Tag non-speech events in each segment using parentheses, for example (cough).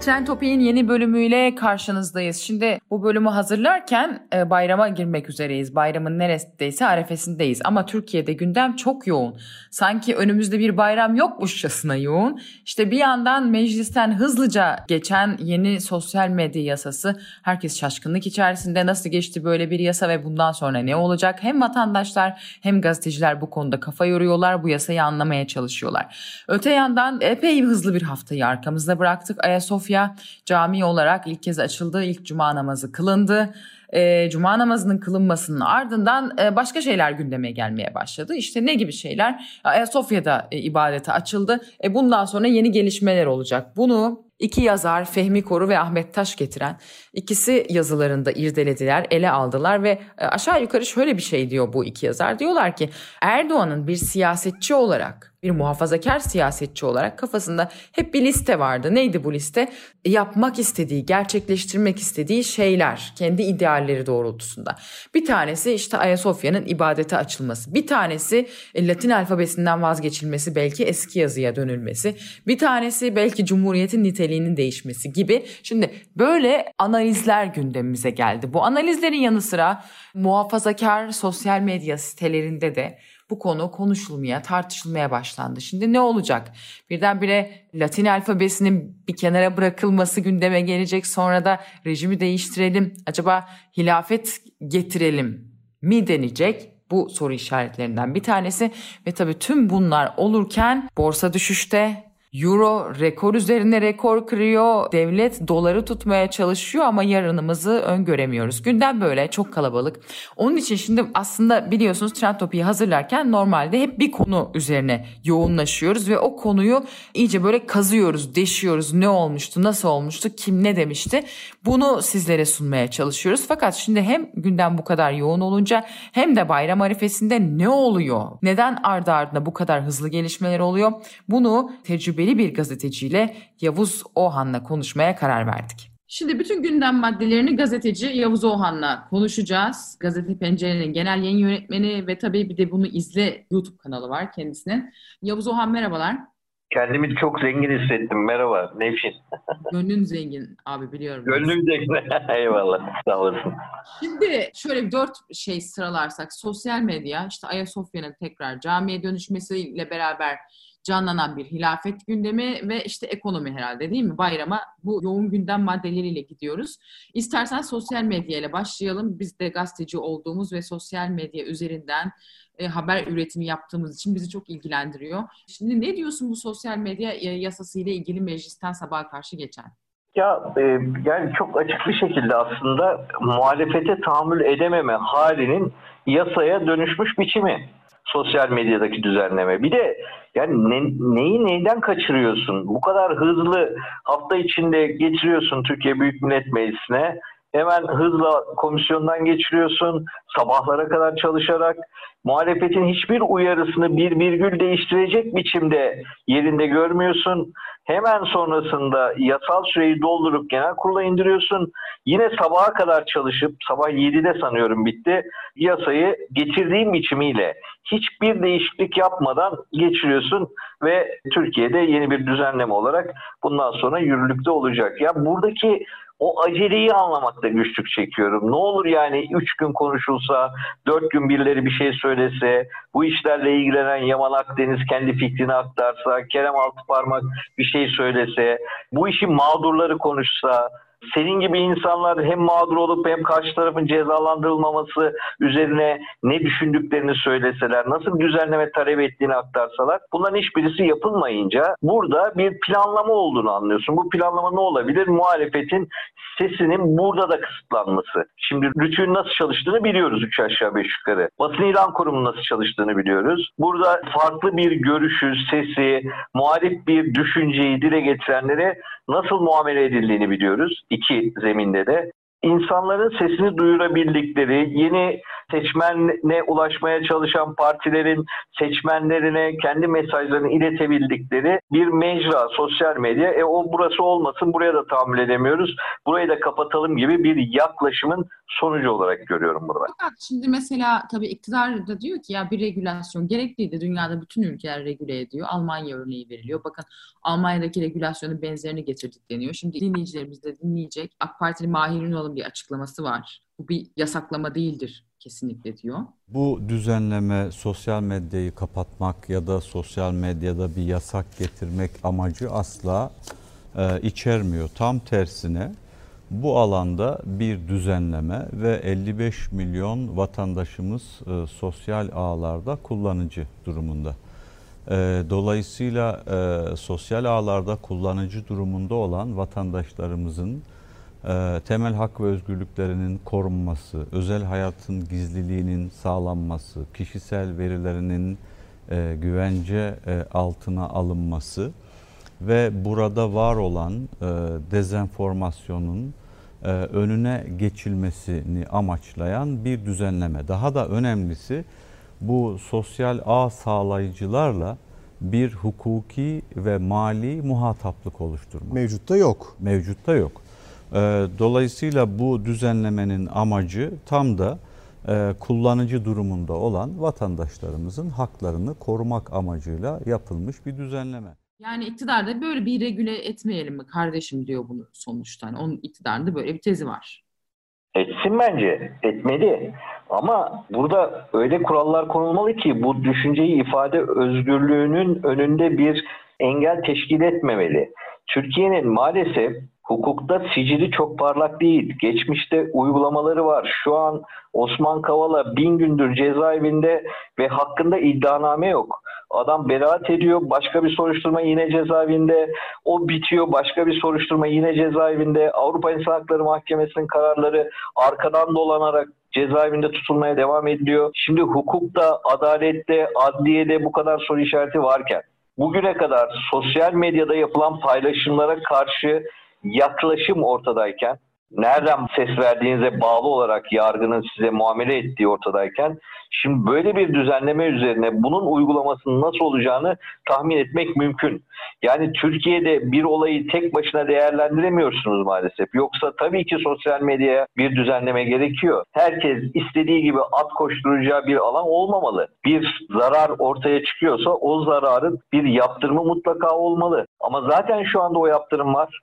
Trend Topi'nin yeni bölümüyle karşınızdayız. Şimdi bu bölümü hazırlarken e, bayrama girmek üzereyiz. Bayramın neresindeyse arefesindeyiz. Ama Türkiye'de gündem çok yoğun. Sanki önümüzde bir bayram yokmuşçasına yoğun. İşte bir yandan meclisten hızlıca geçen yeni sosyal medya yasası. Herkes şaşkınlık içerisinde nasıl geçti böyle bir yasa ve bundan sonra ne olacak? Hem vatandaşlar hem gazeteciler bu konuda kafa yoruyorlar. Bu yasayı anlamaya çalışıyorlar. Öte yandan epey hızlı bir haftayı arkamızda bıraktık. Ayasofya Camii olarak ilk kez açıldı. İlk cuma namazı kılındı. E, cuma namazının kılınmasının ardından e, başka şeyler gündeme gelmeye başladı. İşte ne gibi şeyler? Ayasofya'da e, ibadete açıldı. E, bundan sonra yeni gelişmeler olacak. Bunu İki yazar Fehmi Koru ve Ahmet Taş getiren ikisi yazılarında irdelediler, ele aldılar ve e, aşağı yukarı şöyle bir şey diyor bu iki yazar. Diyorlar ki Erdoğan'ın bir siyasetçi olarak bir muhafazakar siyasetçi olarak kafasında hep bir liste vardı. Neydi bu liste? Yapmak istediği, gerçekleştirmek istediği şeyler, kendi idealleri doğrultusunda. Bir tanesi işte Ayasofya'nın ibadete açılması. Bir tanesi e, Latin alfabesinden vazgeçilmesi, belki eski yazıya dönülmesi. Bir tanesi belki Cumhuriyet'in niteliğinin değişmesi gibi. Şimdi böyle analizler gündemimize geldi. Bu analizlerin yanı sıra muhafazakar sosyal medya sitelerinde de bu konu konuşulmaya, tartışılmaya başlandı. Şimdi ne olacak? Birdenbire Latin alfabesinin bir kenara bırakılması gündeme gelecek. Sonra da rejimi değiştirelim. Acaba hilafet getirelim mi denecek? Bu soru işaretlerinden bir tanesi ve tabii tüm bunlar olurken borsa düşüşte, Euro rekor üzerine rekor kırıyor. Devlet doları tutmaya çalışıyor ama yarınımızı öngöremiyoruz. Gündem böyle çok kalabalık. Onun için şimdi aslında biliyorsunuz Trend Topi'yi hazırlarken normalde hep bir konu üzerine yoğunlaşıyoruz ve o konuyu iyice böyle kazıyoruz, deşiyoruz. Ne olmuştu, nasıl olmuştu, kim ne demişti? Bunu sizlere sunmaya çalışıyoruz. Fakat şimdi hem gündem bu kadar yoğun olunca hem de bayram arifesinde ne oluyor? Neden ardı ardına bu kadar hızlı gelişmeler oluyor? Bunu tecrübe tecrübeli bir gazeteciyle Yavuz Ohan'la konuşmaya karar verdik. Şimdi bütün gündem maddelerini gazeteci Yavuz Ohan'la konuşacağız. Gazete Pencere'nin genel yayın yönetmeni ve tabii bir de bunu izle YouTube kanalı var kendisinin. Yavuz Ohan merhabalar. Kendimi çok zengin hissettim. Merhaba Nevşin. (laughs) Gönlün zengin abi biliyorum. Gönlüm zengin. (laughs) Eyvallah. Sağ olasın. Şimdi şöyle dört şey sıralarsak. Sosyal medya, işte Ayasofya'nın tekrar camiye dönüşmesiyle beraber canlanan bir hilafet gündemi ve işte ekonomi herhalde değil mi? Bayrama bu yoğun gündem maddeleriyle gidiyoruz. İstersen sosyal medya ile başlayalım. Biz de gazeteci olduğumuz ve sosyal medya üzerinden e, haber üretimi yaptığımız için bizi çok ilgilendiriyor. Şimdi ne diyorsun bu sosyal medya e, yasası ile ilgili meclisten sabaha karşı geçen? Ya e, yani çok açık bir şekilde aslında muhalefete tahammül edememe halinin yasaya dönüşmüş biçimi sosyal medyadaki düzenleme. Bir de yani ne, neyi neyden kaçırıyorsun? Bu kadar hızlı hafta içinde getiriyorsun Türkiye Büyük Millet Meclisi'ne. Hemen hızla komisyondan geçiriyorsun. Sabahlara kadar çalışarak muhalefetin hiçbir uyarısını bir virgül değiştirecek biçimde yerinde görmüyorsun. Hemen sonrasında yasal süreyi doldurup genel kurula indiriyorsun. Yine sabaha kadar çalışıp sabah 7'de sanıyorum bitti. Yasayı getirdiğim biçimiyle hiçbir değişiklik yapmadan geçiriyorsun ve Türkiye'de yeni bir düzenleme olarak bundan sonra yürürlükte olacak. Ya buradaki o aceleyi anlamakta güçlük çekiyorum. Ne olur yani 3 gün konuşulsa, 4 gün birileri bir şey söylese, bu işlerle ilgilenen Yaman Akdeniz kendi fikrini aktarsa, Kerem Altıparmak bir şey söylese, bu işin mağdurları konuşsa, senin gibi insanlar hem mağdur olup hem karşı tarafın cezalandırılmaması üzerine ne düşündüklerini söyleseler, nasıl düzenleme talep ettiğini aktarsalar bunların hiçbirisi yapılmayınca burada bir planlama olduğunu anlıyorsun. Bu planlama ne olabilir? Muhalefetin sesinin burada da kısıtlanması. Şimdi Rütü'nün nasıl çalıştığını biliyoruz üç aşağı beş yukarı. Basın ilan kurumu nasıl çalıştığını biliyoruz. Burada farklı bir görüşü, sesi, muhalif bir düşünceyi dile getirenlere nasıl muamele edildiğini biliyoruz. İki zeminde de insanların sesini duyurabildikleri, yeni seçmenine ulaşmaya çalışan partilerin seçmenlerine kendi mesajlarını iletebildikleri bir mecra, sosyal medya. E o burası olmasın, buraya da tahammül edemiyoruz. Burayı da kapatalım gibi bir yaklaşımın sonucu olarak görüyorum burada. Şimdi mesela tabii iktidar da diyor ki ya bir regülasyon gerekliydi. Dünyada bütün ülkeler regüle ediyor. Almanya örneği veriliyor. Bakın Almanya'daki regülasyonun benzerini getirdik deniyor. Şimdi dinleyicilerimiz de dinleyecek. AK Partili Mahir Ünal'ın bir açıklaması var. Bu bir yasaklama değildir kesinlikle diyor. Bu düzenleme sosyal medyayı kapatmak ya da sosyal medyada bir yasak getirmek amacı asla e, içermiyor. Tam tersine bu alanda bir düzenleme ve 55 milyon vatandaşımız e, sosyal ağlarda kullanıcı durumunda. E, dolayısıyla e, sosyal ağlarda kullanıcı durumunda olan vatandaşlarımızın temel hak ve özgürlüklerinin korunması, özel hayatın gizliliğinin sağlanması, kişisel verilerinin e, güvence e, altına alınması ve burada var olan e, dezenformasyonun önüne geçilmesini amaçlayan bir düzenleme. Daha da önemlisi bu sosyal ağ sağlayıcılarla bir hukuki ve mali muhataplık oluşturmak. Mevcutta yok. Mevcutta yok. E, dolayısıyla bu düzenlemenin amacı tam da e, kullanıcı durumunda olan vatandaşlarımızın haklarını korumak amacıyla yapılmış bir düzenleme. Yani iktidarda böyle bir regüle etmeyelim mi kardeşim diyor bunu sonuçta. Yani onun iktidarında böyle bir tezi var. Etsin bence. Etmeli. Ama burada öyle kurallar konulmalı ki bu düşünceyi ifade özgürlüğünün önünde bir engel teşkil etmemeli. Türkiye'nin maalesef hukukta sicili çok parlak değil. Geçmişte uygulamaları var. Şu an Osman Kavala bin gündür cezaevinde ve hakkında iddianame yok. Adam beraat ediyor. Başka bir soruşturma yine cezaevinde. O bitiyor. Başka bir soruşturma yine cezaevinde. Avrupa İnsan Hakları Mahkemesi'nin kararları arkadan dolanarak cezaevinde tutulmaya devam ediliyor. Şimdi hukukta, adalette, adliyede bu kadar soru işareti varken bugüne kadar sosyal medyada yapılan paylaşımlara karşı yaklaşım ortadayken nereden ses verdiğinize bağlı olarak yargının size muamele ettiği ortadayken şimdi böyle bir düzenleme üzerine bunun uygulamasının nasıl olacağını tahmin etmek mümkün. Yani Türkiye'de bir olayı tek başına değerlendiremiyorsunuz maalesef. Yoksa tabii ki sosyal medyaya bir düzenleme gerekiyor. Herkes istediği gibi at koşturacağı bir alan olmamalı. Bir zarar ortaya çıkıyorsa o zararın bir yaptırımı mutlaka olmalı. Ama zaten şu anda o yaptırım var.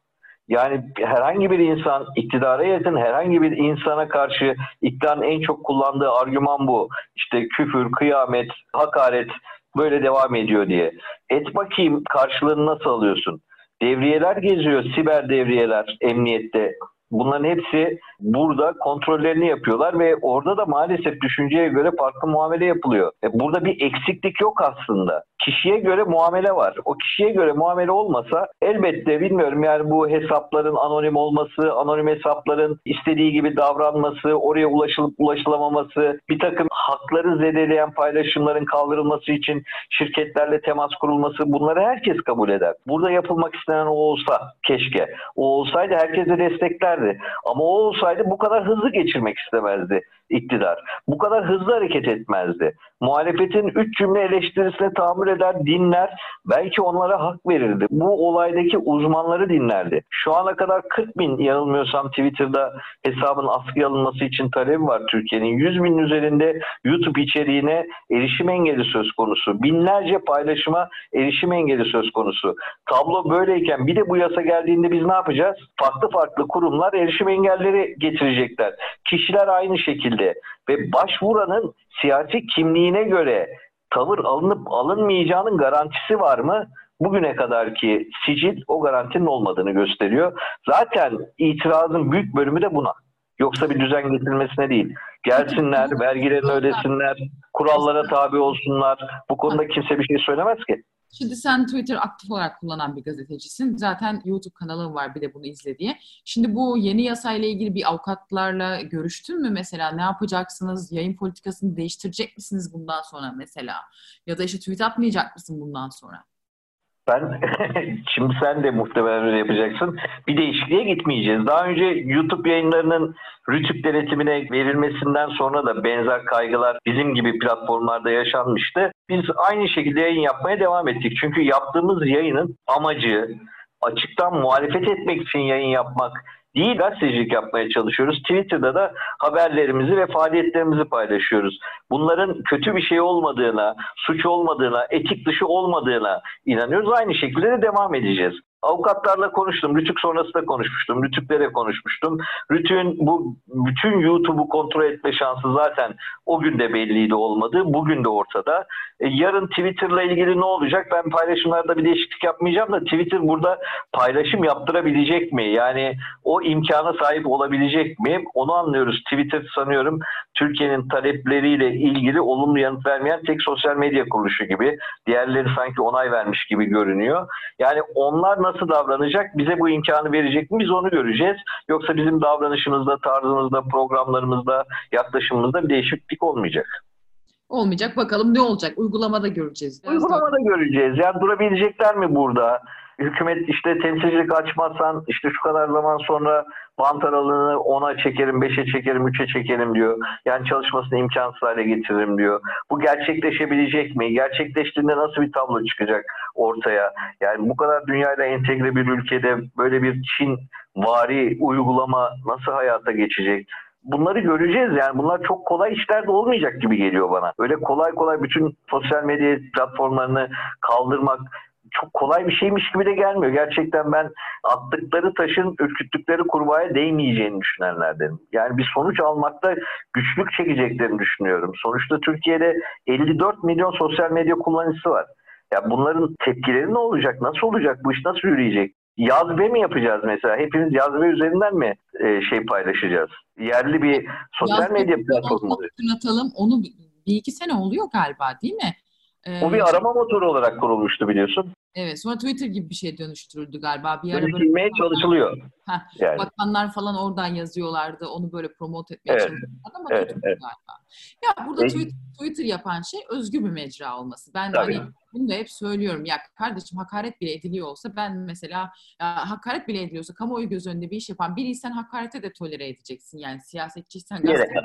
Yani herhangi bir insan iktidara yakın herhangi bir insana karşı iktidarın en çok kullandığı argüman bu. İşte küfür, kıyamet, hakaret böyle devam ediyor diye. Et bakayım karşılığını nasıl alıyorsun? Devriyeler geziyor, siber devriyeler emniyette. Bunların hepsi burada kontrollerini yapıyorlar ve orada da maalesef düşünceye göre farklı muamele yapılıyor. E burada bir eksiklik yok aslında. Kişiye göre muamele var. O kişiye göre muamele olmasa elbette bilmiyorum yani bu hesapların anonim olması, anonim hesapların istediği gibi davranması, oraya ulaşılıp ulaşılamaması, bir takım hakları zedeleyen paylaşımların kaldırılması için şirketlerle temas kurulması bunları herkes kabul eder. Burada yapılmak istenen o olsa keşke. O olsaydı herkes de desteklerdi. Ama o olsaydı bu kadar hızlı geçirmek istemezdi iktidar. Bu kadar hızlı hareket etmezdi. Muhalefetin üç cümle eleştirisine tahammül eder, dinler. Belki onlara hak verirdi. Bu olaydaki uzmanları dinlerdi. Şu ana kadar 40 bin yanılmıyorsam Twitter'da hesabın askıya alınması için talebi var Türkiye'nin. 100 binin üzerinde YouTube içeriğine erişim engeli söz konusu. Binlerce paylaşıma erişim engeli söz konusu. Tablo böyleyken bir de bu yasa geldiğinde biz ne yapacağız? Farklı farklı kurumlar erişim engelleri getirecekler. Kişiler aynı şekilde ve başvuranın siyasi kimliğine göre tavır alınıp alınmayacağının garantisi var mı? bugüne kadarki sicil o garantinin olmadığını gösteriyor. Zaten itirazın büyük bölümü de buna. Yoksa bir düzen getirilmesine değil. Gelsinler, vergilerini ödesinler, kurallara tabi olsunlar. Bu konuda kimse bir şey söylemez ki. Şimdi sen Twitter aktif olarak kullanan bir gazetecisin. Zaten YouTube kanalın var bir de bunu izle diye. Şimdi bu yeni yasayla ilgili bir avukatlarla görüştün mü mesela? Ne yapacaksınız? Yayın politikasını değiştirecek misiniz bundan sonra mesela? Ya da işte tweet atmayacak mısın bundan sonra? Ben (laughs) şimdi sen de muhtemelen öyle yapacaksın. Bir değişikliğe gitmeyeceğiz. Daha önce YouTube yayınlarının Rütük denetimine verilmesinden sonra da benzer kaygılar bizim gibi platformlarda yaşanmıştı. Biz aynı şekilde yayın yapmaya devam ettik. Çünkü yaptığımız yayının amacı açıktan muhalefet etmek için yayın yapmak değil gazetecilik yapmaya çalışıyoruz. Twitter'da da haberlerimizi ve faaliyetlerimizi paylaşıyoruz. Bunların kötü bir şey olmadığına, suç olmadığına, etik dışı olmadığına inanıyoruz. Aynı şekilde de devam edeceğiz. Avukatlarla konuştum. Rütük sonrası da konuşmuştum. Rütüklere konuşmuştum. Rütük'ün bu bütün YouTube'u kontrol etme şansı zaten o gün de belliydi olmadı. Bugün de ortada. E, yarın Twitter'la ilgili ne olacak? Ben paylaşımlarda bir değişiklik yapmayacağım da Twitter burada paylaşım yaptırabilecek mi? Yani o imkana sahip olabilecek mi? Onu anlıyoruz. Twitter sanıyorum Türkiye'nin talepleriyle ilgili olumlu yanıt vermeyen tek sosyal medya kuruluşu gibi. Diğerleri sanki onay vermiş gibi görünüyor. Yani onlar nasıl davranacak? Bize bu imkanı verecek mi? Biz onu göreceğiz. Yoksa bizim davranışımızda, tarzımızda, programlarımızda, yaklaşımımızda bir değişiklik olmayacak. Olmayacak. Bakalım ne olacak? Uygulamada göreceğiz. Uygulamada göreceğiz. Yani durabilecekler mi burada? Hükümet işte temsilcilik açmazsan işte şu kadar zaman sonra bant aralığını 10'a çekerim, 5'e çekerim, 3'e çekerim diyor. Yani çalışmasını imkansız hale getiririm diyor. Bu gerçekleşebilecek mi? Gerçekleştiğinde nasıl bir tablo çıkacak ortaya? Yani bu kadar dünyayla entegre bir ülkede böyle bir Çin vari uygulama nasıl hayata geçecek? bunları göreceğiz yani bunlar çok kolay işler de olmayacak gibi geliyor bana. Öyle kolay kolay bütün sosyal medya platformlarını kaldırmak çok kolay bir şeymiş gibi de gelmiyor. Gerçekten ben attıkları taşın ürküttükleri kurbağaya değmeyeceğini düşünenlerdenim. Yani bir sonuç almakta güçlük çekeceklerini düşünüyorum. Sonuçta Türkiye'de 54 milyon sosyal medya kullanıcısı var. Ya bunların tepkileri ne olacak? Nasıl olacak? Bu iş nasıl yürüyecek? Yazbe mi yapacağız mesela? Hepimiz yazbe üzerinden mi e, şey paylaşacağız? Yerli bir sosyal yazbe medya platformu. Atalım. Onu bir iki sene oluyor galiba değil mi? o bir arama motoru olarak kurulmuştu biliyorsun. Evet sonra Twitter gibi bir şey dönüştürüldü galiba. Bir ara böyle çalışılıyor. Heh, yani. Bakanlar falan oradan yazıyorlardı. Onu böyle promote etmeye evet. çalışıyorlardı ama evet, evet. galiba. Ya burada Twitter, Twitter yapan şey özgür bir mecra olması. Ben Tabii. hani bunu da hep söylüyorum. Ya kardeşim hakaret bile ediliyor olsa ben mesela ya, hakaret bile ediliyorsa kamuoyu göz önünde bir iş yapan biriysen hakarete de tolere edeceksin. Yani siyasetçiysen gazeteci.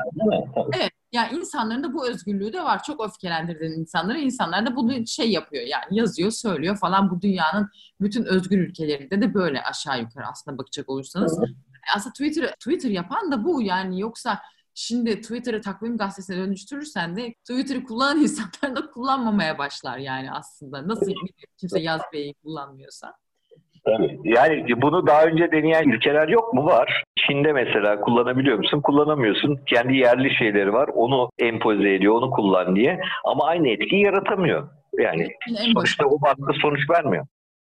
Evet. Yani insanların da bu özgürlüğü de var. Çok öfkelendirdin insanları. İnsanlar da bunu şey yapıyor yani yazıyor, söylüyor falan. Bu dünyanın bütün özgür ülkelerinde de böyle aşağı yukarı aslında bakacak olursanız. Evet. Aslında Twitter Twitter yapan da bu yani yoksa Şimdi Twitter'ı takvim gazetesine dönüştürürsen de Twitter'ı kullanan (laughs) insanlar da kullanmamaya başlar yani aslında. Nasıl kimse yaz beyi kullanmıyorsa. Tabii. Yani bunu daha önce deneyen ülkeler yok mu? Var. Çin'de mesela kullanabiliyor musun? Kullanamıyorsun. Kendi yerli şeyleri var. Onu empoze ediyor, onu kullan diye. Ama aynı etkiyi yaratamıyor. Yani sonuçta o baskı sonuç vermiyor.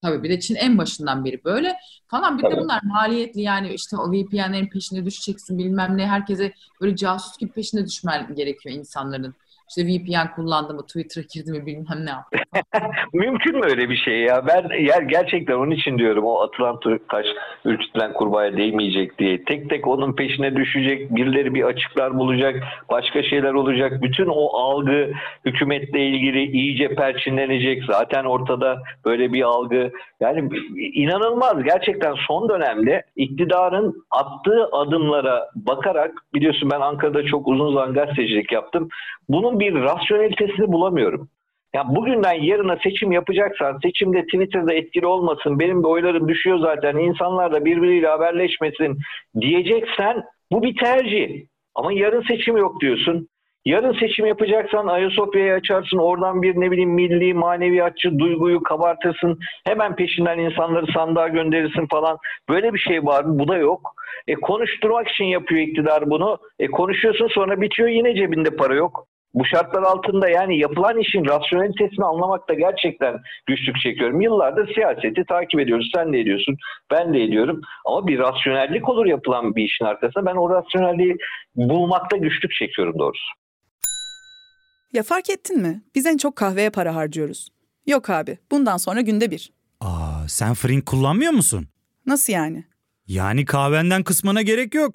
Tabii bir de Çin en başından beri böyle falan. Bir Tabii. de bunlar maliyetli yani işte o VPN'lerin peşine düşeceksin bilmem ne. Herkese böyle casus gibi peşine düşmen gerekiyor insanların. İşte VPN kullandı mı, Twitter'a girdi mi bilmem ne yaptı. (laughs) Mümkün mü öyle bir şey ya? Ben yer gerçekten onun için diyorum o atılan taş ürkütülen kurbağaya değmeyecek diye. Tek tek onun peşine düşecek, birileri bir açıklar bulacak, başka şeyler olacak. Bütün o algı hükümetle ilgili iyice perçinlenecek. Zaten ortada böyle bir algı. Yani inanılmaz gerçekten son dönemde iktidarın attığı adımlara bakarak biliyorsun ben Ankara'da çok uzun zaman gazetecilik yaptım. Bunun bir rasyonelitesini bulamıyorum. Ya bugünden yarına seçim yapacaksan seçimde Twitter'da etkili olmasın, benim de oylarım düşüyor zaten, insanlar da birbiriyle haberleşmesin diyeceksen bu bir tercih. Ama yarın seçim yok diyorsun. Yarın seçim yapacaksan Ayasofya'yı açarsın, oradan bir ne bileyim milli, maneviyatçı duyguyu kabartırsın. Hemen peşinden insanları sandığa gönderirsin falan. Böyle bir şey var mı? Bu da yok. E konuşturmak için yapıyor iktidar bunu. E konuşuyorsun sonra bitiyor yine cebinde para yok. Bu şartlar altında yani yapılan işin rasyonelitesini anlamakta gerçekten güçlük çekiyorum. Yıllardır siyaseti takip ediyoruz. Sen de ediyorsun, ben de ediyorum. Ama bir rasyonellik olur yapılan bir işin arkasında. Ben o rasyonelliği bulmakta güçlük çekiyorum doğrusu. Ya fark ettin mi? Biz en çok kahveye para harcıyoruz. Yok abi, bundan sonra günde bir. Aa, sen Frink kullanmıyor musun? Nasıl yani? Yani kahvenden kısmına gerek yok.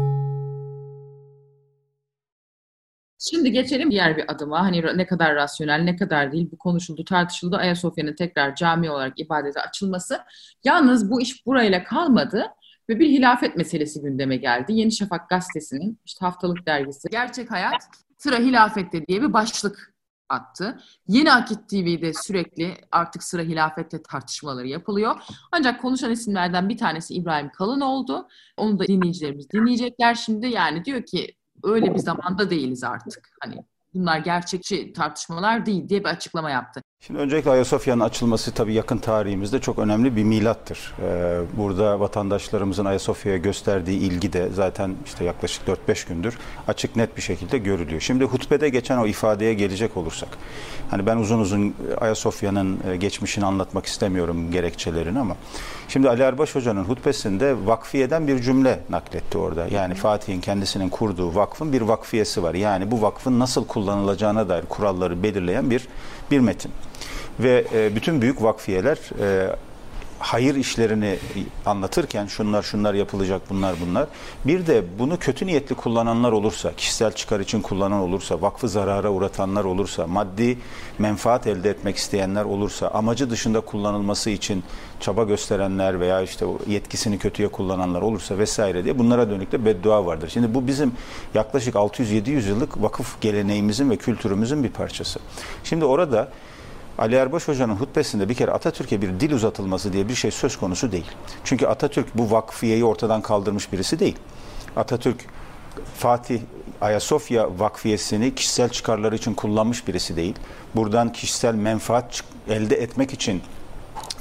Şimdi geçelim diğer bir adıma. Hani ne kadar rasyonel, ne kadar değil bu konuşuldu, tartışıldı. Ayasofya'nın tekrar cami olarak ibadete açılması. Yalnız bu iş burayla kalmadı ve bir hilafet meselesi gündeme geldi. Yeni Şafak gazetesinin işte haftalık dergisi Gerçek Hayat Sıra Hilafette diye bir başlık attı. Yeni Akit TV'de sürekli artık sıra hilafette tartışmaları yapılıyor. Ancak konuşan isimlerden bir tanesi İbrahim Kalın oldu. Onu da dinleyicilerimiz dinleyecekler şimdi. Yani diyor ki öyle bir zamanda değiliz artık. Hani bunlar gerçekçi tartışmalar değil diye bir açıklama yaptı. Şimdi öncelikle Ayasofya'nın açılması tabii yakın tarihimizde çok önemli bir milattır. Ee, burada vatandaşlarımızın Ayasofya'ya gösterdiği ilgi de zaten işte yaklaşık 4-5 gündür açık net bir şekilde görülüyor. Şimdi hutbede geçen o ifadeye gelecek olursak, hani ben uzun uzun Ayasofya'nın e, geçmişini anlatmak istemiyorum gerekçelerini ama şimdi Ali Erbaş Hoca'nın hutbesinde vakfiyeden bir cümle nakletti orada. Yani Fatih'in kendisinin kurduğu vakfın bir vakfiyesi var. Yani bu vakfın nasıl kullanılacağına dair kuralları belirleyen bir bir metin. Ve e, bütün büyük vakfiyeler e, hayır işlerini anlatırken şunlar şunlar yapılacak bunlar bunlar. Bir de bunu kötü niyetli kullananlar olursa, kişisel çıkar için kullanan olursa, vakfı zarara uğratanlar olursa, maddi menfaat elde etmek isteyenler olursa, amacı dışında kullanılması için çaba gösterenler veya işte yetkisini kötüye kullananlar olursa vesaire diye bunlara dönük de beddua vardır. Şimdi bu bizim yaklaşık 600-700 yıllık vakıf geleneğimizin ve kültürümüzün bir parçası. Şimdi orada Ali Erbaş Hoca'nın hutbesinde bir kere Atatürk'e bir dil uzatılması diye bir şey söz konusu değil. Çünkü Atatürk bu vakfiyeyi ortadan kaldırmış birisi değil. Atatürk Fatih Ayasofya vakfiyesini kişisel çıkarları için kullanmış birisi değil. Buradan kişisel menfaat elde etmek için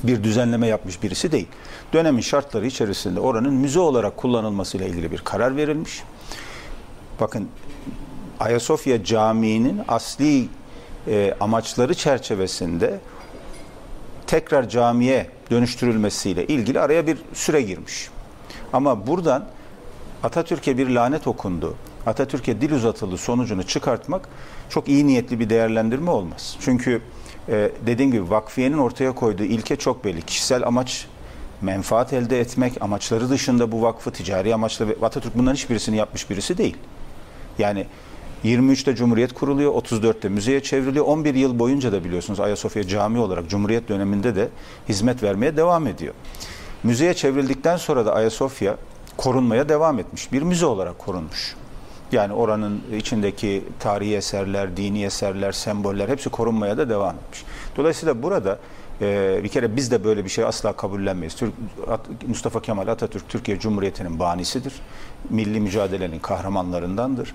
bir düzenleme yapmış birisi değil. Dönemin şartları içerisinde oranın müze olarak kullanılmasıyla ilgili bir karar verilmiş. Bakın Ayasofya Camii'nin asli e, amaçları çerçevesinde tekrar camiye dönüştürülmesiyle ilgili araya bir süre girmiş. Ama buradan Atatürk'e bir lanet okundu, Atatürk'e dil uzatıldı sonucunu çıkartmak çok iyi niyetli bir değerlendirme olmaz. Çünkü e, dediğim gibi vakfiyenin ortaya koyduğu ilke çok belli. Kişisel amaç menfaat elde etmek, amaçları dışında bu vakfı ticari amaçla ve Atatürk bunların hiçbirisini yapmış birisi değil. Yani 23'te Cumhuriyet kuruluyor, 34'te müzeye çevriliyor. 11 yıl boyunca da biliyorsunuz Ayasofya Cami olarak Cumhuriyet döneminde de hizmet vermeye devam ediyor. Müzeye çevrildikten sonra da Ayasofya korunmaya devam etmiş. Bir müze olarak korunmuş. Yani oranın içindeki tarihi eserler, dini eserler, semboller hepsi korunmaya da devam etmiş. Dolayısıyla burada e, bir kere biz de böyle bir şey asla kabullenmeyiz. Türk, Mustafa Kemal Atatürk Türkiye Cumhuriyeti'nin banisidir. Milli mücadelenin kahramanlarındandır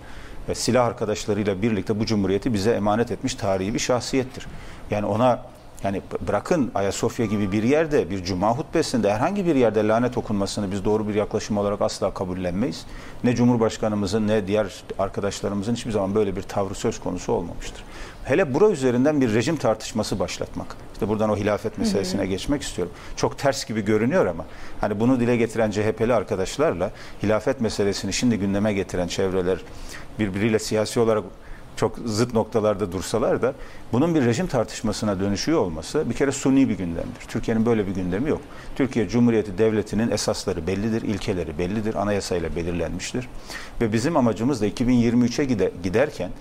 ve silah arkadaşlarıyla birlikte bu cumhuriyeti bize emanet etmiş tarihi bir şahsiyettir. Yani ona yani bırakın Ayasofya gibi bir yerde bir cuma hutbesinde herhangi bir yerde lanet okunmasını biz doğru bir yaklaşım olarak asla kabullenmeyiz. Ne Cumhurbaşkanımızın ne diğer arkadaşlarımızın hiçbir zaman böyle bir tavrı söz konusu olmamıştır. Hele bura üzerinden bir rejim tartışması başlatmak. İşte buradan o hilafet meselesine hı hı. geçmek istiyorum. Çok ters gibi görünüyor ama hani bunu dile getiren CHP'li arkadaşlarla hilafet meselesini şimdi gündeme getiren çevreler birbiriyle siyasi olarak çok zıt noktalarda dursalar da bunun bir rejim tartışmasına dönüşüyor olması bir kere suni bir gündemdir. Türkiye'nin böyle bir gündemi yok. Türkiye Cumhuriyeti Devleti'nin esasları bellidir, ilkeleri bellidir, anayasayla belirlenmiştir. Ve bizim amacımız da 2023'e giderken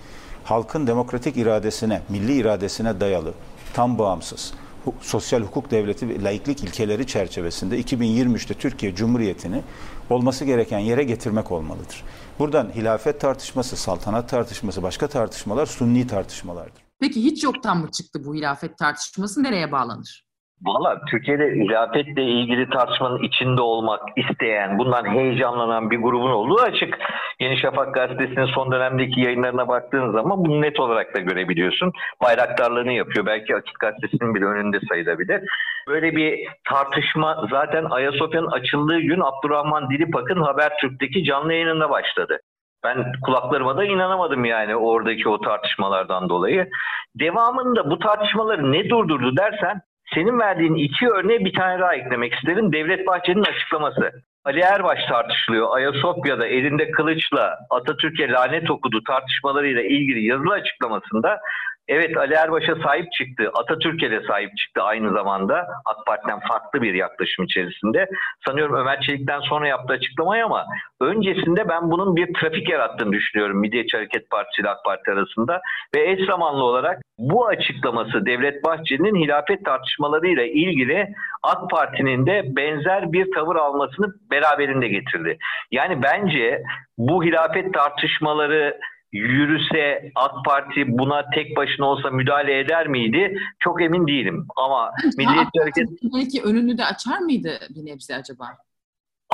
halkın demokratik iradesine, milli iradesine dayalı, tam bağımsız, sosyal hukuk devleti ve laiklik ilkeleri çerçevesinde 2023'te Türkiye Cumhuriyeti'ni olması gereken yere getirmek olmalıdır. Buradan hilafet tartışması, saltanat tartışması, başka tartışmalar sunni tartışmalardır. Peki hiç yoktan mı çıktı bu hilafet tartışması? Nereye bağlanır? Valla Türkiye'de hilafetle ilgili tartışmanın içinde olmak isteyen, bundan heyecanlanan bir grubun olduğu açık. Yeni Şafak gazetesinin son dönemdeki yayınlarına baktığın zaman bunu net olarak da görebiliyorsun. Bayraktarlığını yapıyor. Belki Akit gazetesinin bile önünde sayılabilir. Böyle bir tartışma zaten Ayasofya'nın açıldığı gün Abdurrahman Dilipak'ın Habertürk'teki canlı yayınında başladı. Ben kulaklarıma da inanamadım yani oradaki o tartışmalardan dolayı. Devamında bu tartışmaları ne durdurdu dersen senin verdiğin iki örneğe bir tane daha eklemek isterim. Devlet Bahçeli'nin açıklaması. Ali Erbaş tartışılıyor. Ayasofya'da elinde kılıçla Atatürk'e lanet okudu tartışmalarıyla ilgili yazılı açıklamasında Evet Ali Erbaş'a sahip çıktı. Atatürk'e de sahip çıktı aynı zamanda. AK Parti'den farklı bir yaklaşım içerisinde. Sanıyorum Ömer Çelik'ten sonra yaptığı açıklamayı ama öncesinde ben bunun bir trafik yarattığını düşünüyorum Milliyetçi Hareket Partisi ile AK Parti arasında. Ve eş zamanlı olarak bu açıklaması Devlet Bahçeli'nin hilafet tartışmalarıyla ilgili AK Parti'nin de benzer bir tavır almasını beraberinde getirdi. Yani bence bu hilafet tartışmaları yürüse AK Parti buna tek başına olsa müdahale eder miydi? Çok emin değilim. Ama Milliyetçi Hareket... Belki önünü de açar mıydı bir nebze acaba?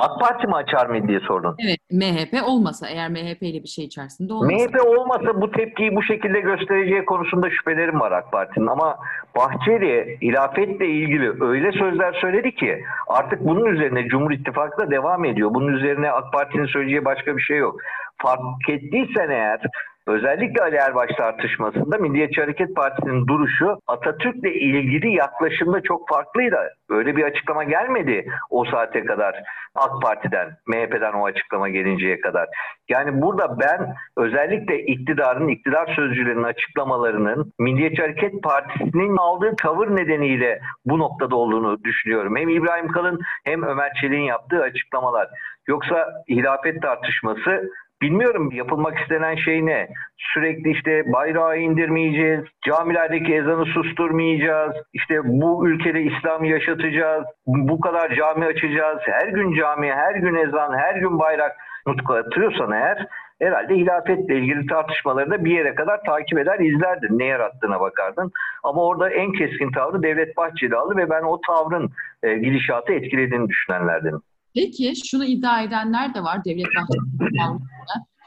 AK Parti mi açar mı diye sordun. Evet MHP olmasa eğer MHP ile bir şey içerisinde olmasa. MHP olmasa bu tepkiyi bu şekilde göstereceği konusunda şüphelerim var AK Parti'nin ama Bahçeli hilafetle ilgili öyle sözler söyledi ki artık bunun üzerine Cumhur İttifakı da devam ediyor. Bunun üzerine AK Parti'nin söyleyeceği başka bir şey yok. Fark ettiysen eğer Özellikle Ali Erbaş tartışmasında Milliyetçi Hareket Partisi'nin duruşu Atatürk'le ilgili yaklaşımda çok farklıydı. Öyle bir açıklama gelmedi o saate kadar AK Parti'den, MHP'den o açıklama gelinceye kadar. Yani burada ben özellikle iktidarın, iktidar sözcülerinin açıklamalarının Milliyetçi Hareket Partisi'nin aldığı tavır nedeniyle bu noktada olduğunu düşünüyorum. Hem İbrahim Kalın hem Ömer Çelik'in yaptığı açıklamalar. Yoksa hilafet tartışması Bilmiyorum yapılmak istenen şey ne? Sürekli işte bayrağı indirmeyeceğiz, camilerdeki ezanı susturmayacağız, işte bu ülkede İslam yaşatacağız, bu kadar cami açacağız, her gün cami, her gün ezan, her gün bayrak nutku atıyorsan eğer herhalde hilafetle ilgili tartışmaları da bir yere kadar takip eder, izlerdin. Ne yarattığına bakardın. Ama orada en keskin tavrı Devlet Bahçeli aldı ve ben o tavrın e, gidişatı etkilediğini düşünenlerdenim. Peki şunu iddia edenler de var Devlet Bahçeli'nin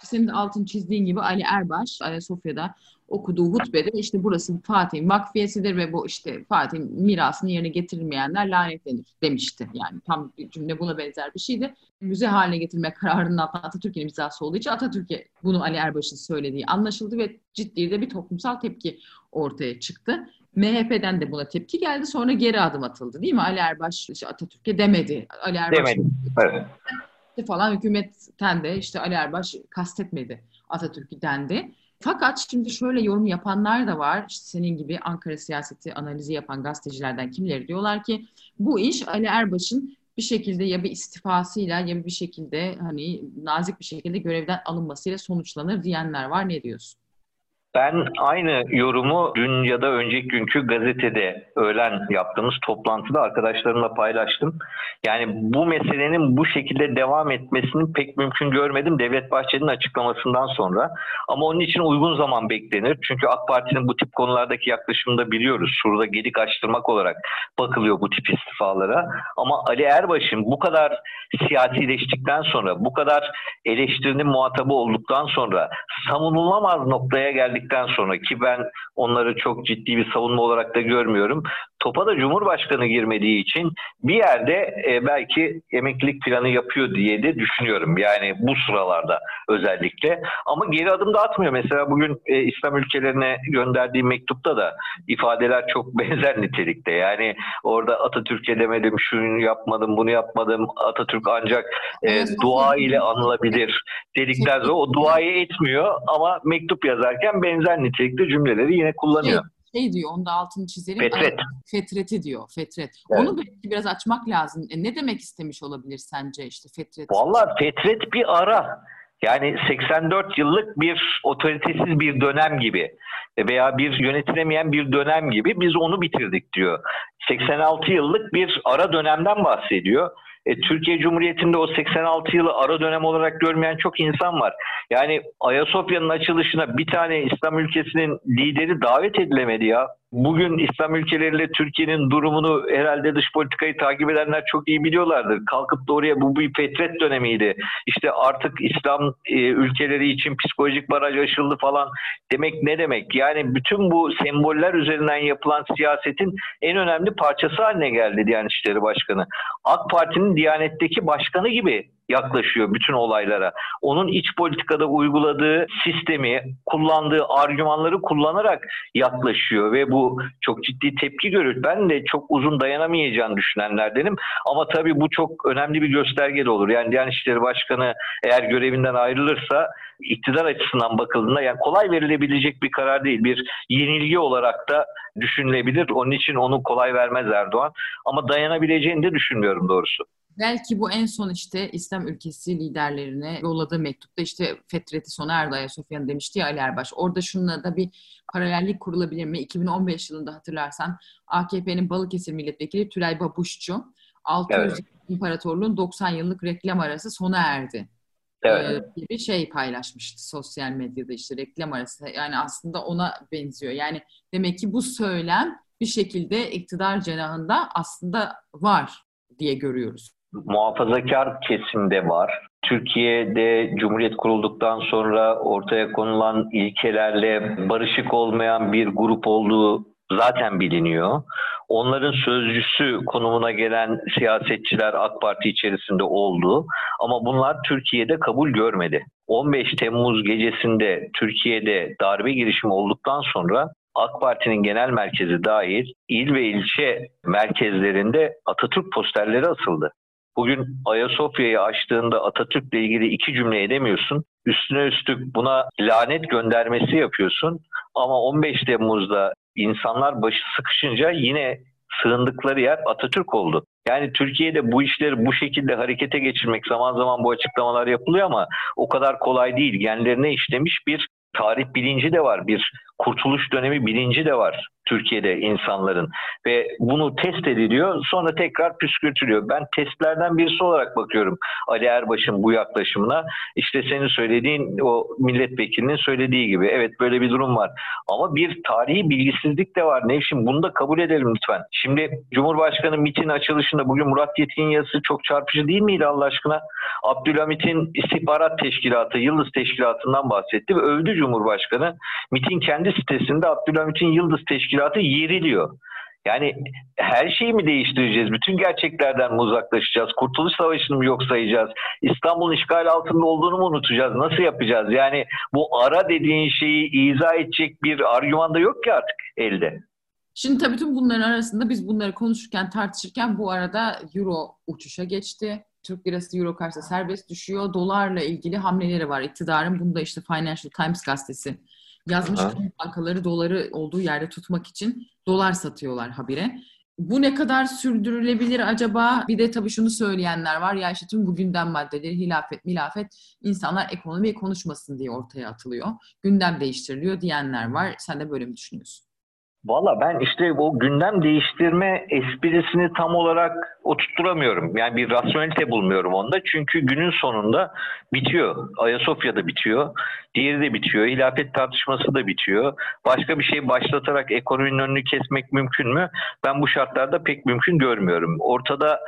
senin de altın çizdiğin gibi Ali Erbaş Ayasofya'da okuduğu hutbede işte burası Fatih'in vakfiyesidir ve bu işte Fatih'in mirasını yerine getirilmeyenler lanetlenir demişti. Yani tam bir cümle buna benzer bir şeydi. Müze haline getirme kararının Atatürk'ün imzası olduğu için Atatürk'e bunu Ali Erbaş'ın söylediği anlaşıldı ve ciddi de bir toplumsal tepki ortaya çıktı. MHP'den de buna tepki geldi. Sonra geri adım atıldı değil mi? Ali Erbaş işte Atatürk'e demedi. Ali Erbaş demedi. Evet. falan hükümetten de işte Ali Erbaş kastetmedi Atatürk'ü dendi. Fakat şimdi şöyle yorum yapanlar da var. İşte senin gibi Ankara siyaseti analizi yapan gazetecilerden kimleri diyorlar ki bu iş Ali Erbaş'ın bir şekilde ya bir istifasıyla ya bir şekilde hani nazik bir şekilde görevden alınmasıyla sonuçlanır diyenler var. Ne diyorsun? Ben aynı yorumu dün ya da önceki günkü gazetede öğlen yaptığımız toplantıda arkadaşlarımla paylaştım. Yani bu meselenin bu şekilde devam etmesini pek mümkün görmedim Devlet Bahçeli'nin açıklamasından sonra. Ama onun için uygun zaman beklenir. Çünkü AK Parti'nin bu tip konulardaki yaklaşımını da biliyoruz. Şurada gedik açtırmak olarak bakılıyor bu tip istifalara. Ama Ali Erbaş'ın bu kadar siyasileştikten sonra, bu kadar eleştirinin muhatabı olduktan sonra savunulamaz noktaya geldik verdikten sonra ki ben onları çok ciddi bir savunma olarak da görmüyorum. Topa da Cumhurbaşkanı girmediği için bir yerde e, belki emeklilik planı yapıyor diye de düşünüyorum. Yani bu sıralarda özellikle. Ama geri adım da atmıyor. Mesela bugün e, İslam ülkelerine gönderdiği mektupta da ifadeler çok (laughs) benzer nitelikte. Yani orada Atatürk'e demedim, şunu yapmadım, bunu yapmadım. Atatürk ancak e, dua ile anılabilir dedikten sonra o duayı etmiyor ama mektup yazarken benzer nitelikte cümleleri yine kullanıyor. Şey, şey diyor, onda altını çizelim. Fetret. Fetreti diyor, fetret. Evet. Onu belki biraz açmak lazım. E, ne demek istemiş olabilir sence işte fetret? Valla fetret bir ara. Yani 84 yıllık bir otoritesiz bir dönem gibi veya bir yönetilemeyen bir dönem gibi biz onu bitirdik diyor. 86 yıllık bir ara dönemden bahsediyor. E, Türkiye Cumhuriyeti'nde o 86 yılı ara dönem olarak görmeyen çok insan var. Yani Ayasofya'nın açılışına bir tane İslam ülkesinin lideri davet edilemedi ya. Bugün İslam ülkeleriyle Türkiye'nin durumunu herhalde dış politikayı takip edenler çok iyi biliyorlardır. Kalkıp da oraya bu bir fetret dönemiydi. İşte artık İslam e, ülkeleri için psikolojik baraj aşıldı falan demek ne demek? Yani bütün bu semboller üzerinden yapılan siyasetin en önemli parçası haline geldi Diyanet İşleri Başkanı. AK Parti'nin Diyanet'teki başkanı gibi yaklaşıyor bütün olaylara. Onun iç politikada uyguladığı sistemi, kullandığı argümanları kullanarak yaklaşıyor ve bu çok ciddi tepki görür. Ben de çok uzun dayanamayacağını düşünenlerdenim. Ama tabii bu çok önemli bir gösterge de olur. Yani Diyanet İşleri Başkanı eğer görevinden ayrılırsa iktidar açısından bakıldığında yani kolay verilebilecek bir karar değil. Bir yenilgi olarak da düşünülebilir. Onun için onu kolay vermez Erdoğan. Ama dayanabileceğini de düşünmüyorum doğrusu. Belki bu en son işte İslam ülkesi liderlerine yolladığı mektupta işte fetreti sona erdi Ayasofya'nın demişti ya Ali Erbaş. Orada şununla da bir paralellik kurulabilir mi? 2015 yılında hatırlarsan AKP'nin Balıkesir milletvekili Tülay Babuşçu 600 evet. İmparatorluğun 90 yıllık reklam arası sona erdi. Evet. gibi şey paylaşmıştı sosyal medyada işte reklam arası. Yani aslında ona benziyor. Yani demek ki bu söylem bir şekilde iktidar cenahında aslında var diye görüyoruz muhafazakar kesimde var. Türkiye'de Cumhuriyet kurulduktan sonra ortaya konulan ilkelerle barışık olmayan bir grup olduğu zaten biliniyor. Onların sözcüsü konumuna gelen siyasetçiler AK Parti içerisinde oldu ama bunlar Türkiye'de kabul görmedi. 15 Temmuz gecesinde Türkiye'de darbe girişimi olduktan sonra AK Parti'nin genel merkezi dahil il ve ilçe merkezlerinde Atatürk posterleri asıldı. Bugün Ayasofya'yı açtığında Atatürk'le ilgili iki cümle edemiyorsun. Üstüne üstlük buna lanet göndermesi yapıyorsun. Ama 15 Temmuz'da insanlar başı sıkışınca yine sığındıkları yer Atatürk oldu. Yani Türkiye'de bu işleri bu şekilde harekete geçirmek zaman zaman bu açıklamalar yapılıyor ama o kadar kolay değil. Genlerine işlemiş bir tarih bilinci de var, bir kurtuluş dönemi bilinci de var. Türkiye'de insanların ve bunu test ediliyor sonra tekrar püskürtülüyor. Ben testlerden birisi olarak bakıyorum Ali Erbaş'ın bu yaklaşımına. İşte senin söylediğin o milletvekilinin söylediği gibi evet böyle bir durum var. Ama bir tarihi bilgisizlik de var. Nevşin bunu da kabul edelim lütfen. Şimdi Cumhurbaşkanı MIT'in açılışında bugün Murat Yetkin yazısı çok çarpıcı değil miydi Allah aşkına? Abdülhamit'in istihbarat teşkilatı, Yıldız Teşkilatı'ndan bahsetti ve övdü Cumhurbaşkanı. MIT'in kendi sitesinde Abdülhamit'in Yıldız teşkilatı yeriliyor. Yani her şeyi mi değiştireceğiz? Bütün gerçeklerden mi uzaklaşacağız? Kurtuluş Savaşı'nı mı yok sayacağız? İstanbul'un işgal altında olduğunu mu unutacağız? Nasıl yapacağız? Yani bu ara dediğin şeyi izah edecek bir argüman da yok ki artık elde. Şimdi tabii tüm bunların arasında biz bunları konuşurken, tartışırken bu arada Euro uçuşa geçti. Türk lirası Euro karşısında serbest düşüyor. Dolarla ilgili hamleleri var iktidarın. Bunda işte Financial Times gazetesi Yazmış bankaları doları olduğu yerde tutmak için dolar satıyorlar habire. Bu ne kadar sürdürülebilir acaba? Bir de tabii şunu söyleyenler var. Ya işte tüm bu gündem maddeleri hilafet, milafet insanlar ekonomiyi konuşmasın diye ortaya atılıyor. Gündem değiştiriliyor diyenler var. Sen de böyle mi düşünüyorsun? Valla ben işte o gündem değiştirme esprisini tam olarak oturtturamıyorum. Yani bir rasyonelite bulmuyorum onda. Çünkü günün sonunda bitiyor. Ayasofya'da bitiyor. Diğeri de bitiyor. Hilafet tartışması da bitiyor. Başka bir şey başlatarak ekonominin önünü kesmek mümkün mü? Ben bu şartlarda pek mümkün görmüyorum. Ortada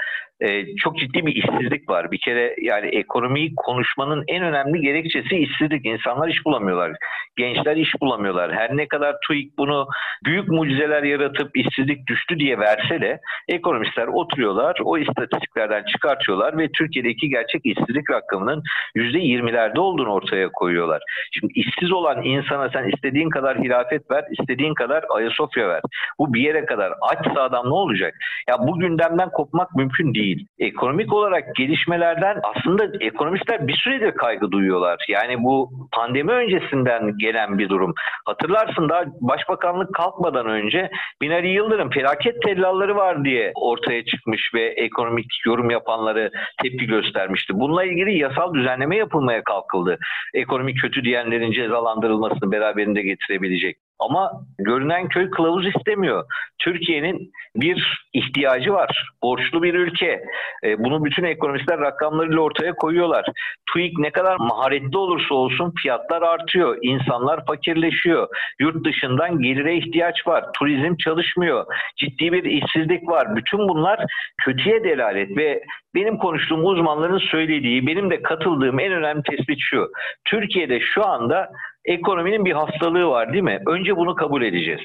e, çok ciddi bir işsizlik var. Bir kere yani ekonomiyi konuşmanın en önemli gerekçesi işsizlik. İnsanlar iş bulamıyorlar. Gençler iş bulamıyorlar. Her ne kadar TÜİK bunu büyük mucizeler yaratıp işsizlik düştü diye verse de ekonomistler oturuyorlar, o istatistiklerden çıkartıyorlar ve Türkiye'deki gerçek işsizlik rakamının %20'lerde olduğunu ortaya koyuyorlar. Şimdi işsiz olan insana sen istediğin kadar hilafet ver, istediğin kadar Ayasofya ver. Bu bir yere kadar açsa adam ne olacak? Ya bu gündemden kopmak mümkün değil değil. Ekonomik olarak gelişmelerden aslında ekonomistler bir süredir kaygı duyuyorlar. Yani bu pandemi öncesinden gelen bir durum. Hatırlarsın daha başbakanlık kalkmadan önce Binali Yıldırım felaket tellalları var diye ortaya çıkmış ve ekonomik yorum yapanları tepki göstermişti. Bununla ilgili yasal düzenleme yapılmaya kalkıldı. Ekonomik kötü diyenlerin cezalandırılmasını beraberinde getirebilecek. Ama görünen köy kılavuz istemiyor. Türkiye'nin bir ihtiyacı var. Borçlu bir ülke. E, bunu bütün ekonomistler rakamlarıyla ortaya koyuyorlar. TÜİK ne kadar maharetli olursa olsun fiyatlar artıyor. İnsanlar fakirleşiyor. Yurt dışından gelire ihtiyaç var. Turizm çalışmıyor. Ciddi bir işsizlik var. Bütün bunlar kötüye delalet ve benim konuştuğum uzmanların söylediği, benim de katıldığım en önemli tespit şu. Türkiye'de şu anda ekonominin bir hastalığı var değil mi? Önce bunu kabul edeceğiz.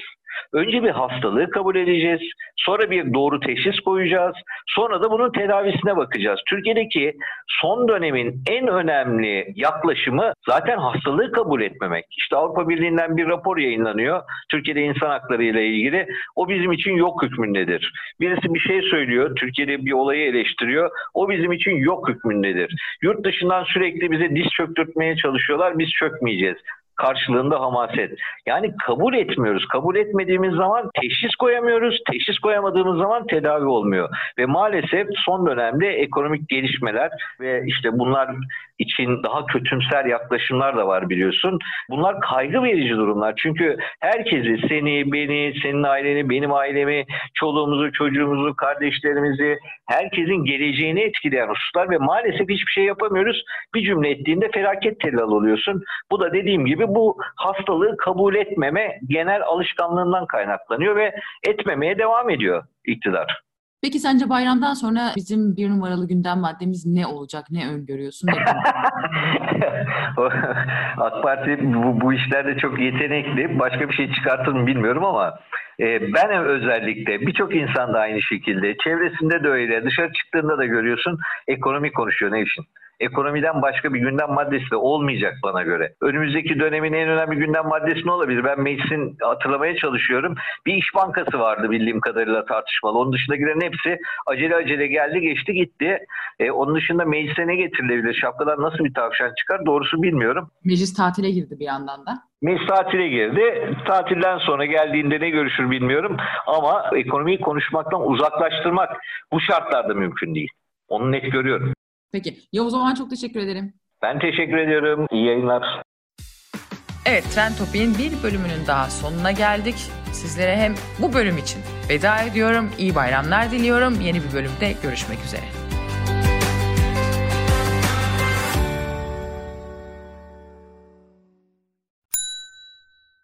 Önce bir hastalığı kabul edeceğiz. Sonra bir doğru teşhis koyacağız. Sonra da bunun tedavisine bakacağız. Türkiye'deki son dönemin en önemli yaklaşımı zaten hastalığı kabul etmemek. İşte Avrupa Birliği'nden bir rapor yayınlanıyor. Türkiye'de insan hakları ile ilgili. O bizim için yok hükmündedir. Birisi bir şey söylüyor. Türkiye'de bir olayı eleştiriyor. O bizim için yok hükmündedir. Yurt dışından sürekli bize diz çöktürtmeye çalışıyorlar. Biz çökmeyeceğiz karşılığında hamaset. Yani kabul etmiyoruz. Kabul etmediğimiz zaman teşhis koyamıyoruz. Teşhis koyamadığımız zaman tedavi olmuyor. Ve maalesef son dönemde ekonomik gelişmeler ve işte bunlar için daha kötümser yaklaşımlar da var biliyorsun. Bunlar kaygı verici durumlar. Çünkü herkesi seni, beni, senin aileni, benim ailemi, çoluğumuzu, çocuğumuzu, kardeşlerimizi, herkesin geleceğini etkileyen hususlar ve maalesef hiçbir şey yapamıyoruz. Bir cümle ettiğinde felaket tellal oluyorsun. Bu da dediğim gibi bu hastalığı kabul etmeme genel alışkanlığından kaynaklanıyor ve etmemeye devam ediyor iktidar. Peki sence bayramdan sonra bizim bir numaralı gündem maddemiz ne olacak? Ne öngörüyorsun? Ne (laughs) AK Parti bu, bu işlerde çok yetenekli. Başka bir şey çıkartır mı bilmiyorum ama ben özellikle birçok insan da aynı şekilde. Çevresinde de öyle. Dışarı çıktığında da görüyorsun ekonomi konuşuyor ne işin ekonomiden başka bir gündem maddesi de olmayacak bana göre. Önümüzdeki dönemin en önemli gündem maddesi ne olabilir? Ben meclisin hatırlamaya çalışıyorum. Bir iş bankası vardı bildiğim kadarıyla tartışmalı. Onun dışındakilerin hepsi acele acele geldi geçti gitti. E, onun dışında meclise ne getirilebilir? Şapkadan nasıl bir tavşan çıkar? Doğrusu bilmiyorum. Meclis tatile girdi bir yandan da. Meclis tatile girdi. Tatilden sonra geldiğinde ne görüşür bilmiyorum. Ama ekonomiyi konuşmaktan uzaklaştırmak bu şartlarda mümkün değil. Onu net görüyorum. Peki. Ya o zaman çok teşekkür ederim. Ben teşekkür ediyorum. İyi yayınlar. Evet Trend Topik'in bir bölümünün daha sonuna geldik. Sizlere hem bu bölüm için veda ediyorum. İyi bayramlar diliyorum. Yeni bir bölümde görüşmek üzere.